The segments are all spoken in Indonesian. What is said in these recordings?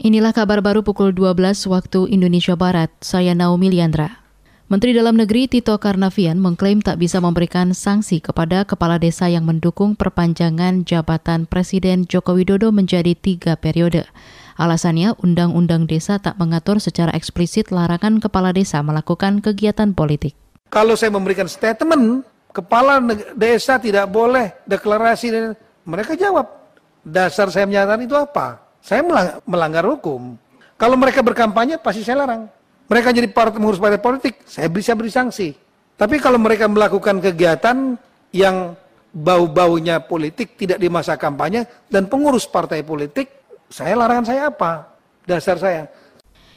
Inilah kabar baru pukul 12 waktu Indonesia Barat. Saya Naomi Liandra. Menteri Dalam Negeri Tito Karnavian mengklaim tak bisa memberikan sanksi kepada kepala desa yang mendukung perpanjangan jabatan Presiden Joko Widodo menjadi tiga periode. Alasannya, Undang-Undang Desa tak mengatur secara eksplisit larangan kepala desa melakukan kegiatan politik. Kalau saya memberikan statement, kepala desa tidak boleh deklarasi, mereka jawab, dasar saya menyatakan itu apa? Saya melanggar hukum. Kalau mereka berkampanye, pasti saya larang. Mereka jadi partai, mengurus partai politik, saya bisa beri sanksi. Tapi kalau mereka melakukan kegiatan yang bau-baunya politik, tidak di masa kampanye, dan pengurus partai politik, saya larangan saya apa? Dasar saya.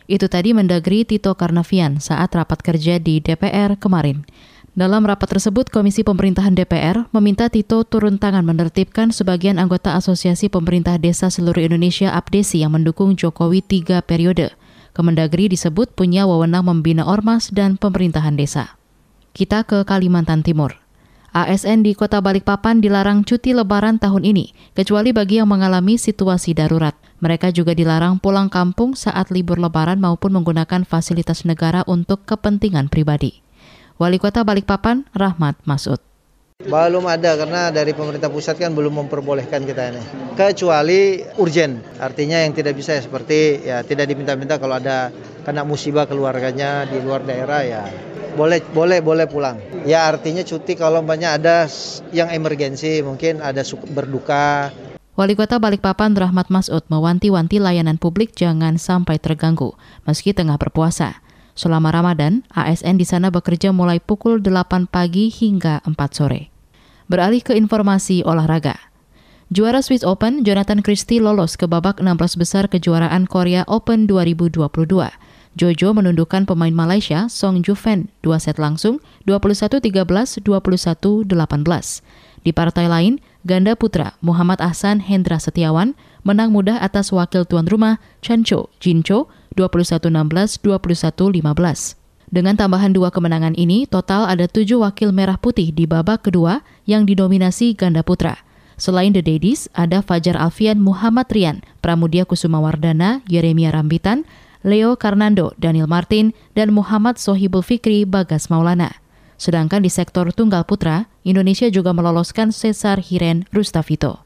Itu tadi Mendagri Tito Karnavian saat rapat kerja di DPR kemarin. Dalam rapat tersebut, Komisi Pemerintahan DPR meminta Tito turun tangan menertibkan sebagian anggota Asosiasi Pemerintah Desa Seluruh Indonesia APDESI yang mendukung Jokowi tiga periode. Kemendagri disebut punya wewenang membina ormas dan pemerintahan desa. Kita ke Kalimantan Timur. ASN di Kota Balikpapan dilarang cuti lebaran tahun ini, kecuali bagi yang mengalami situasi darurat. Mereka juga dilarang pulang kampung saat libur lebaran maupun menggunakan fasilitas negara untuk kepentingan pribadi. Wali Kota Balikpapan, Rahmat Masud. Belum ada karena dari pemerintah pusat kan belum memperbolehkan kita ini. Kecuali urgen, artinya yang tidak bisa seperti ya tidak diminta-minta kalau ada kena musibah keluarganya di luar daerah ya boleh boleh boleh pulang. Ya artinya cuti kalau banyak ada yang emergensi, mungkin ada berduka. Wali Kota Balikpapan Rahmat Masud mewanti-wanti layanan publik jangan sampai terganggu meski tengah berpuasa. Selama Ramadan, ASN di sana bekerja mulai pukul 8 pagi hingga 4 sore. Beralih ke informasi olahraga. Juara Swiss Open, Jonathan Christie lolos ke babak 16 besar kejuaraan Korea Open 2022. Jojo menundukkan pemain Malaysia Song Juven dua set langsung 21-13, 21-18. Di partai lain, ganda putra Muhammad Ahsan Hendra Setiawan menang mudah atas wakil tuan rumah Chancho Jincho 21-16, 21-15. Dengan tambahan dua kemenangan ini, total ada tujuh wakil merah putih di babak kedua yang didominasi ganda putra. Selain The Daddies, ada Fajar Alfian Muhammad Rian, Pramudia Kusuma Wardana, Yeremia Rambitan, Leo Karnando, Daniel Martin, dan Muhammad Sohibul Fikri Bagas Maulana. Sedangkan di sektor tunggal putra, Indonesia juga meloloskan Cesar Hiren Rustavito.